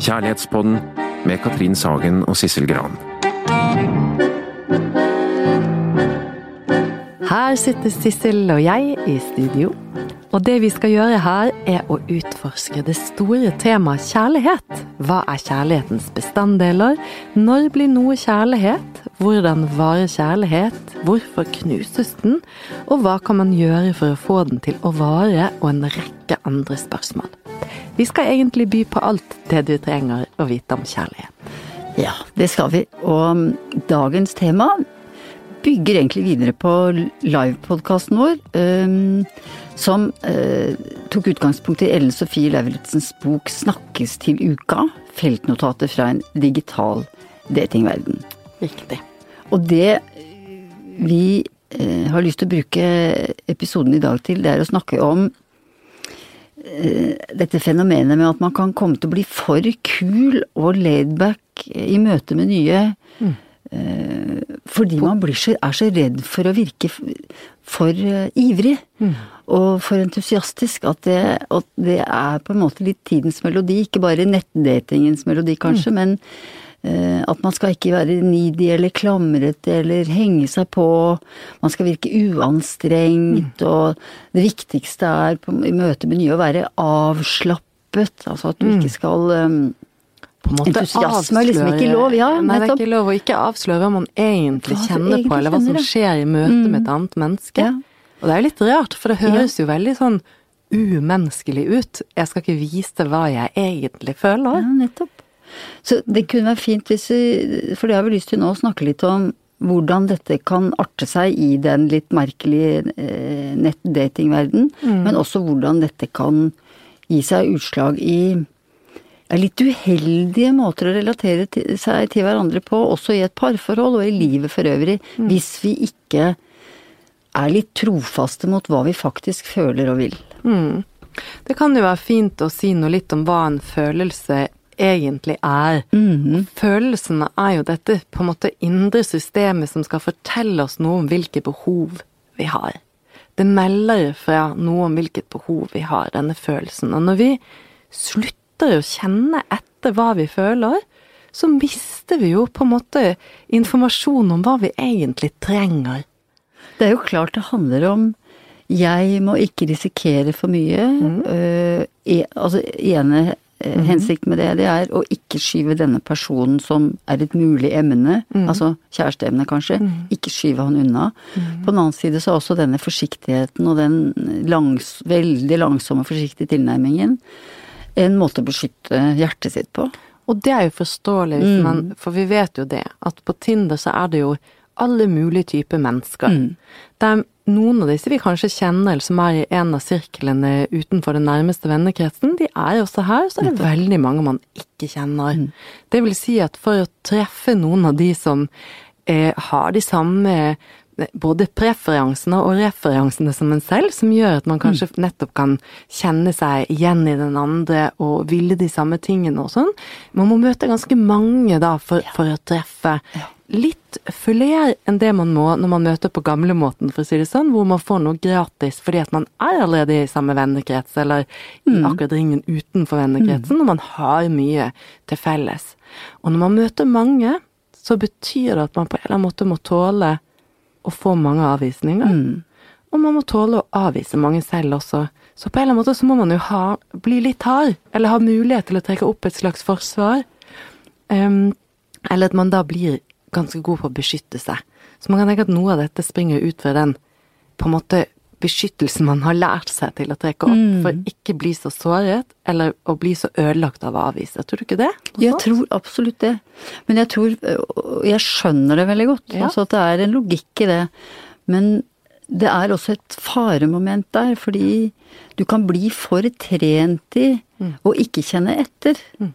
Kjærlighetspodden med Katrin Sagen og Sissel Gran. Her sitter Sissel og jeg i studio. Og det vi skal gjøre her, er å utforske det store temaet kjærlighet. Hva er kjærlighetens bestanddeler? Når blir noe kjærlighet? Hvordan varer kjærlighet? Hvorfor knuses den? Og hva kan man gjøre for å få den til å vare? Og en rekke andre spørsmål. Vi skal egentlig by på alt det du trenger å vite om kjærlighet. Ja, det skal vi. Og dagens tema bygger egentlig videre på livepodkasten vår, um, som uh, tok utgangspunkt i Ellen Sofie Lauritzens bok 'Snakkes til uka'. Feltnotater fra en digital datingverden. Riktig. Og det vi uh, har lyst til å bruke episoden i dag til, det er å snakke om dette fenomenet med at man kan komme til å bli for kul og laidback i møte med nye. Mm. Fordi man så, er så redd for å virke for ivrig mm. og for entusiastisk at det, at det, er på en måte litt tidens melodi. Ikke bare nettdatingens melodi, kanskje, mm. men at man skal ikke være nidig eller klamrete eller henge seg på. Man skal virke uanstrengt, mm. og det viktigste er på, i møte med nye å være avslappet. Altså at du ikke skal um, på en måte Entusiasme er liksom ikke lov, ja. Nei, det er ikke lov å ikke avsløre hva man egentlig hva kjenner egentlig på, eller hva som skjer i møte mm. med et annet menneske. Ja. Og det er jo litt rart, for det høres ja. jo veldig sånn umenneskelig ut. Jeg skal ikke vise hva jeg egentlig føler. Ja, nettopp. Så det kunne være fint hvis vi, for det har vi lyst til nå, å snakke litt om hvordan dette kan arte seg i den litt merkelige eh, nettdatingverden, mm. men også hvordan dette kan gi seg utslag i er litt uheldige måter å relatere til, seg til hverandre på, også i et parforhold og i livet for øvrig, mm. hvis vi ikke er litt trofaste mot hva vi faktisk føler og vil. Mm. Det kan jo være fint å si noe litt om hva en følelse egentlig er. Mm. Følelsene er jo dette på en måte indre systemet som skal fortelle oss noe om hvilke behov vi har. Det melder fra noe om hvilket behov vi har, denne følelsen. Og når vi slutter å kjenne etter hva vi føler, så mister vi jo på en måte informasjon om hva vi egentlig trenger. Det er jo klart det handler om jeg må ikke risikere for mye. Mm. Uh, e, altså ene mm. hensikten med det, det er å ikke skyve denne personen som er et mulig emne, mm. altså kjæresteemne kanskje, mm. ikke skyve han unna. Mm. På den annen side så er også denne forsiktigheten og den langs, veldig langsomme, forsiktige tilnærmingen en måte å beskytte hjertet sitt på. Og det er jo forståelig, mm. man, for vi vet jo det, at på Tinder så er det jo alle mulige typer mennesker. Mm. Noen av disse vi kanskje kjenner, eller som er i en av sirklene utenfor den nærmeste vennekretsen, de er også her, så er det veldig mange man ikke kjenner. Mm. Det vil si at for å treffe noen av de som eh, har de samme både preferansene og referansene som en selv, som gjør at man kanskje mm. nettopp kan kjenne seg igjen i den andre og ville de samme tingene og sånn. Man må møte ganske mange da for, for å treffe. Litt flere enn det man må når man møter på gamlemåten, for å si det sånn, hvor man får noe gratis fordi at man er allerede i samme vennekrets, eller i mm. akkurat ringen utenfor vennekretsen, mm. og man har mye til felles. Og når man møter mange, så betyr det at man på en eller annen måte må tåle å få mange avvisninger. Mm. Og man må tåle å avvise mange selv også. Så på en eller annen måte så må man jo ha, bli litt hard, eller ha mulighet til å trekke opp et slags forsvar. Um, eller at man da blir ganske god på å beskytte seg. Så man kan tenke at noe av dette springer ut fra den på en måte beskyttelsen man har lært seg til å trekke opp, mm. for ikke bli så såret, eller å bli så ødelagt av å avvise. Tror du ikke det? Jeg tror absolutt det. Men jeg tror Jeg skjønner det veldig godt, ja. altså at det er en logikk i det. Men det er også et faremoment der, fordi du kan bli for trent i mm. å ikke kjenne etter. Mm.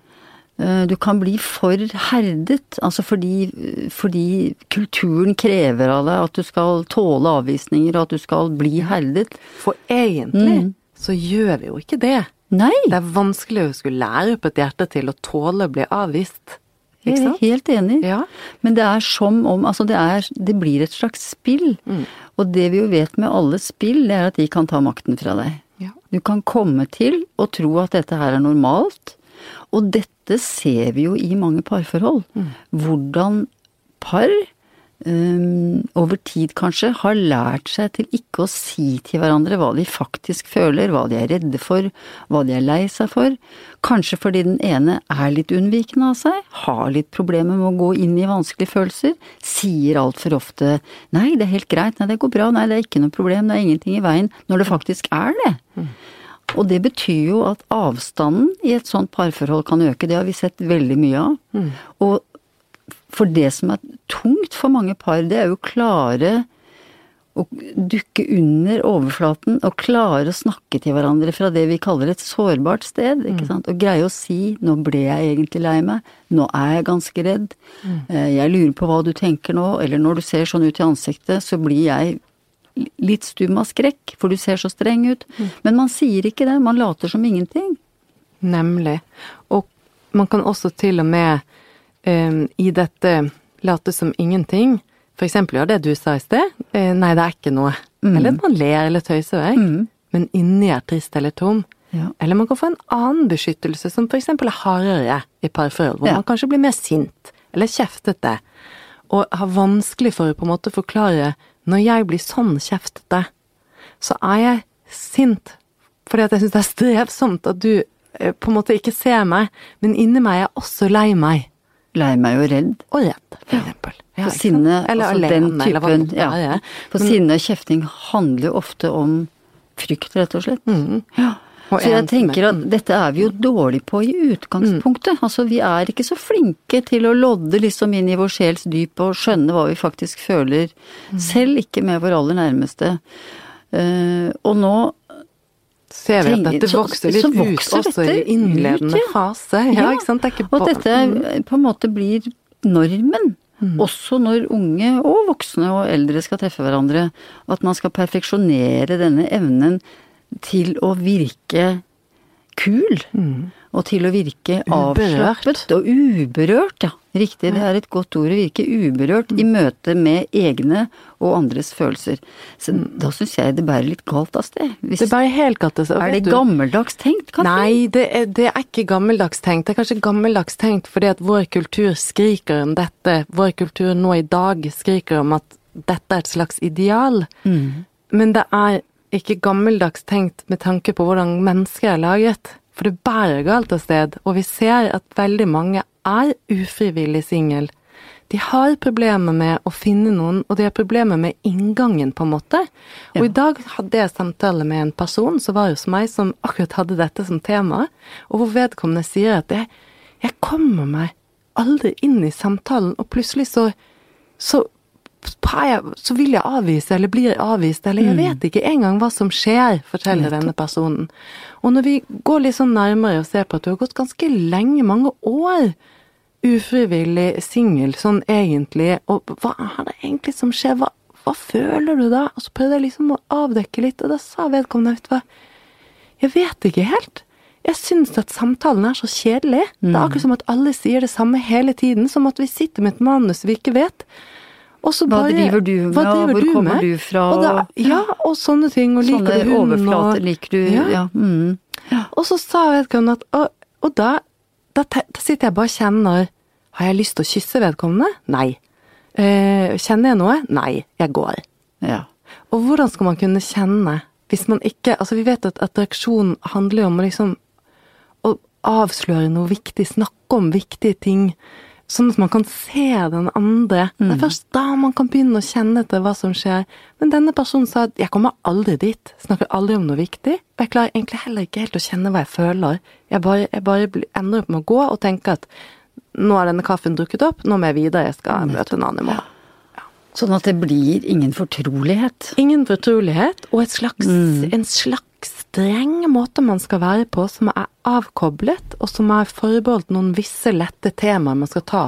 Eh, du kan bli for herdet, altså fordi, fordi, kulturen krever av deg at du skal tåle avvisninger, og at du skal bli herdet. For egentlig mm. så gjør vi jo ikke det. Nei. Det er vanskelig å skulle lære opp et hjerte til å tåle å bli avvist. Jeg er helt enig. Ja. Men det er som om Altså, det er Det blir et slags spill. Mm. Og det vi jo vet med alle spill, det er at de kan ta makten fra deg. Ja. Du kan komme til å tro at dette her er normalt Og dette ser vi jo i mange parforhold. Hvordan par um, over tid kanskje har lært seg til ikke å si til hverandre hva de faktisk føler, hva de er redde for, hva de er lei seg for. Kanskje fordi den ene er litt unnvikende av seg, har litt problemer med å gå inn i vanskelige følelser, sier altfor ofte 'nei, det er helt greit', 'nei, det går bra', 'nei, det er ikke noe problem', 'det er ingenting i veien', når det faktisk er det. Og det betyr jo at avstanden i et sånt parforhold kan øke, det har vi sett veldig mye av. Og for det som er tungt for mange par, det er jo klare å dukke under overflaten og klare å snakke til hverandre fra det vi kaller et sårbart sted. ikke sant? Og greie å si 'nå ble jeg egentlig lei meg', 'nå er jeg ganske redd', eh, 'jeg lurer på hva du tenker nå', eller 'når du ser sånn ut i ansiktet, så blir jeg litt stum av skrekk, for du ser så streng ut'. Men man sier ikke det, man later som ingenting. Nemlig. Og man kan også til og med um, i dette late som ingenting, for eksempel ja, det du sa i sted, uh, nei, det er ikke noe. Eller man ler eller tøyser vekk, men inni er trist eller tom. Ja. Eller man kan få en annen beskyttelse, som for eksempel er hardere i parforhold, hvor Ja. man kanskje blir mer sint eller kjeftete, og har vanskelig for å på en måte forklare når jeg blir sånn kjeftete, så er jeg sint fordi at jeg syns det er strevsomt at du eh, på en måte ikke ser meg, men inni meg er jeg også lei meg. Lei meg og redd. Og redd, for eksempel. Ja, For sinne, eller altså alene, den typen Eller ja. være. For Men- sinne og kjefting handler jo ofte om frykt, rett og slett. Ja. Så jeg tenker at dette er vi jo dårlig på i utgangspunktet. Altså vi er ikke så flinke til å lodde liksom inn i vår sjels dyp og skjønne hva vi faktisk føler. Selv ikke med vår aller nærmeste. Uh, og nå ser vi at dette vokser litt så ut vokser også i innledende ut, ja. fase. Ja, ikke sant? Det ikke Og dette på en måte blir normen. Også når unge og voksne og eldre skal treffe hverandre. At man skal perfeksjonere denne evnen til å virke kul. Og til å virke avslappet og uberørt, ja. Riktig, det er et godt ord. Å virke uberørt i møte med egne og andres følelser. Så da syns jeg det bærer litt galt av sted. Hvis, Det er galt av sted. er det gammeldags tenkt, Katrin? Nei, det er, det er ikke gammeldags tenkt. Det er kanskje gammeldags tenkt fordi at vår kultur skriker om dette. Vår kultur nå i dag skriker om at dette er et slags ideal. Men det er ikke gammeldags tenkt med tanke på hvordan mennesker er laget. For det bærer galt av sted, og vi ser at veldig mange er ufrivillig singel. De har problemer med å finne noen, og de har problemer med inngangen, på en måte. Og i dag hadde jeg samtale med en person som var hos meg, som akkurat hadde dette som tema, og hvor vedkommende sier at jeg, jeg kommer meg aldri inn i samtalen, og plutselig så, så så vil jeg avvise, eller blir avvist, eller jeg vet ikke engang hva som skjer, forteller denne personen. Og når vi går litt sånn nærmere og ser på at du har gått ganske lenge, mange år, ufrivillig singel sånn egentlig, og hva er det egentlig som skjer, hva, hva føler du da? Og så prøvde jeg liksom å avdekke litt, og da sa vedkommende, vet du hva, jeg vet ikke helt. Jeg syns at samtalen er så kjedelig. Det er akkurat som at alle sier det samme hele tiden, som at vi sitter med et manus vi ikke vet. Så Hva driver du med, hva og hvor du kommer med? du fra, Og da, ja, og sånne ting. Og liker Sånne du hund? overflater og, liker du, Ja. ja. mm. Og så sa vedkommende at Og, og da, da, da sitter jeg bare og kjenner Har jeg lyst til å kysse vedkommende? Nei. Eh, kjenner jeg noe? Nei. Jeg går. ja. Og hvordan skal man kunne kjenne hvis man ikke Altså, vi vet at attraksjon handler jo om å liksom å avsløre noe viktig, snakke om viktige ting. Sånn at man kan se den andre. Det er først da man kan begynne å kjenne etter hva som skjer. Men denne personen sa at 'jeg kommer aldri dit', snakker aldri om noe viktig. Og jeg klarer egentlig heller ikke helt å kjenne hva jeg føler. Jeg bare, jeg bare ender opp med å gå og tenke at nå er denne kaffen drukket opp, nå må jeg videre, jeg skal møte en annen i morgen. Sånn at det blir ingen fortrolighet. Ingen fortrolighet, og et slags, en slags streng måte man skal være på, som er avkoblet, og som er forbeholdt noen visse lette temaer man skal ta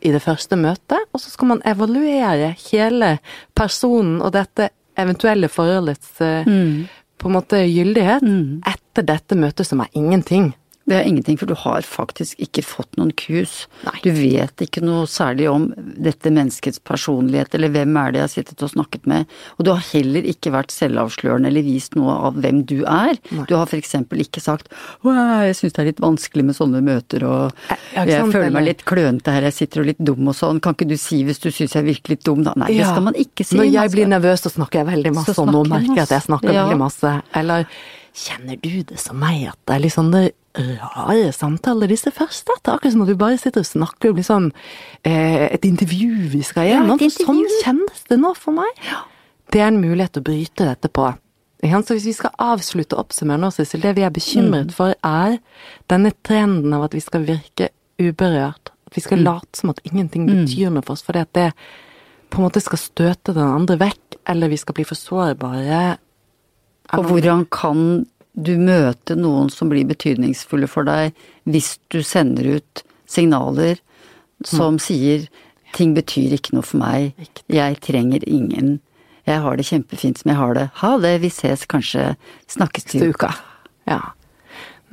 i det første møtet, og så skal man evaluere hele personen og dette eventuelle forholdets mm. på en måte gyldighet etter dette møtet som er ingenting. Det er ingenting, for du har faktisk ikke fått noen kus. Nei. Du vet ikke noe særlig om dette menneskets personlighet, eller hvem er det jeg har sittet og snakket med. Og du har heller ikke vært selvavslørende eller vist noe av hvem du er. Nei. Du har eksempel ikke sagt 'Å, jeg syns det er litt vanskelig med sånne møter', og 'Jeg, 'jeg føler meg litt klønete her, jeg sitter og litt dum og sånn'. Kan ikke du si hvis du syns jeg virker litt dum, da? Nei, det skal man ikke si. Når jeg blir nervøs, så snakker jeg veldig masse, og nå merker jeg at jeg snakker ja. veldig masse. Eller kjenner du det som meg, at det er litt sånne rare samtaler disse første? Det er akkurat som at du bare sitter og snakker det blir sånn eh, et intervju vi skal gjennom. Ja, sånn kjennes det nå for meg. Det er en mulighet til å bryte dette på. Så hvis vi skal avslutte og oppsummere nå, Sissel, det vi er bekymret Mm. for, er denne trenden av at vi skal virke uberørt. At vi skal Mm. late som at ingenting betyr noe for oss, fordi at det på en måte skal støte den andre vekk, eller vi skal bli for sårbare. Og hvordan kan du møte noen som blir betydningsfulle for deg, hvis du sender ut signaler som sier 'ting betyr ikke noe for meg', 'jeg trenger ingen', 'jeg har det kjempefint som jeg har det', ha det, vi ses kanskje, snakkes til uka. Ja.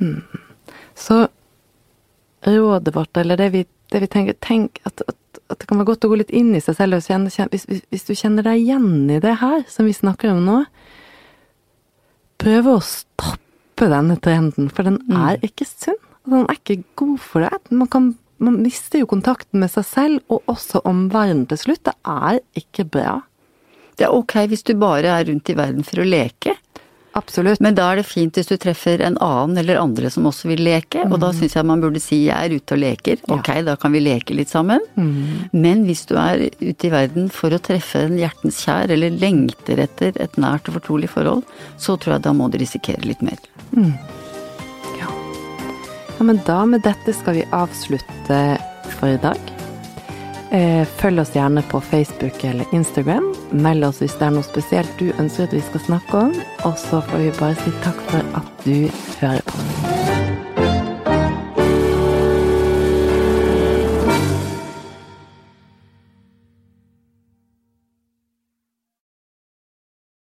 Mm. Så rådet vårt, eller det vi, det vi tenker, tenk at, at, at det kan være godt å gå litt inn i seg selv hvis, hvis, hvis du kjenner deg igjen i det her som vi snakker om nå, prøve å stoppe denne trenden, for den er ikke sunn. og Den er ikke god for deg. Man, kan, man mister jo kontakten med seg selv, og også omverdenen til slutt. Det er ikke bra. Det er ok hvis du bare er rundt i verden for å leke, Absolutt. men da er det fint hvis du treffer en annen eller andre som også vil leke, og da syns jeg man burde si 'jeg er ute og leker', ok, da kan vi leke litt sammen. Men hvis du er ute i verden for å treffe en hjertens kjær, eller lengter etter et nært og fortrolig forhold, så tror jeg da må du risikere litt mer. Ja. ja, men da med dette skal vi avslutte for i dag. Eh, følg oss gjerne på Facebook eller Instagram. Meld oss hvis det er noe spesielt du ønsker at vi skal snakke om. Og så får vi bare si takk for at du hører på.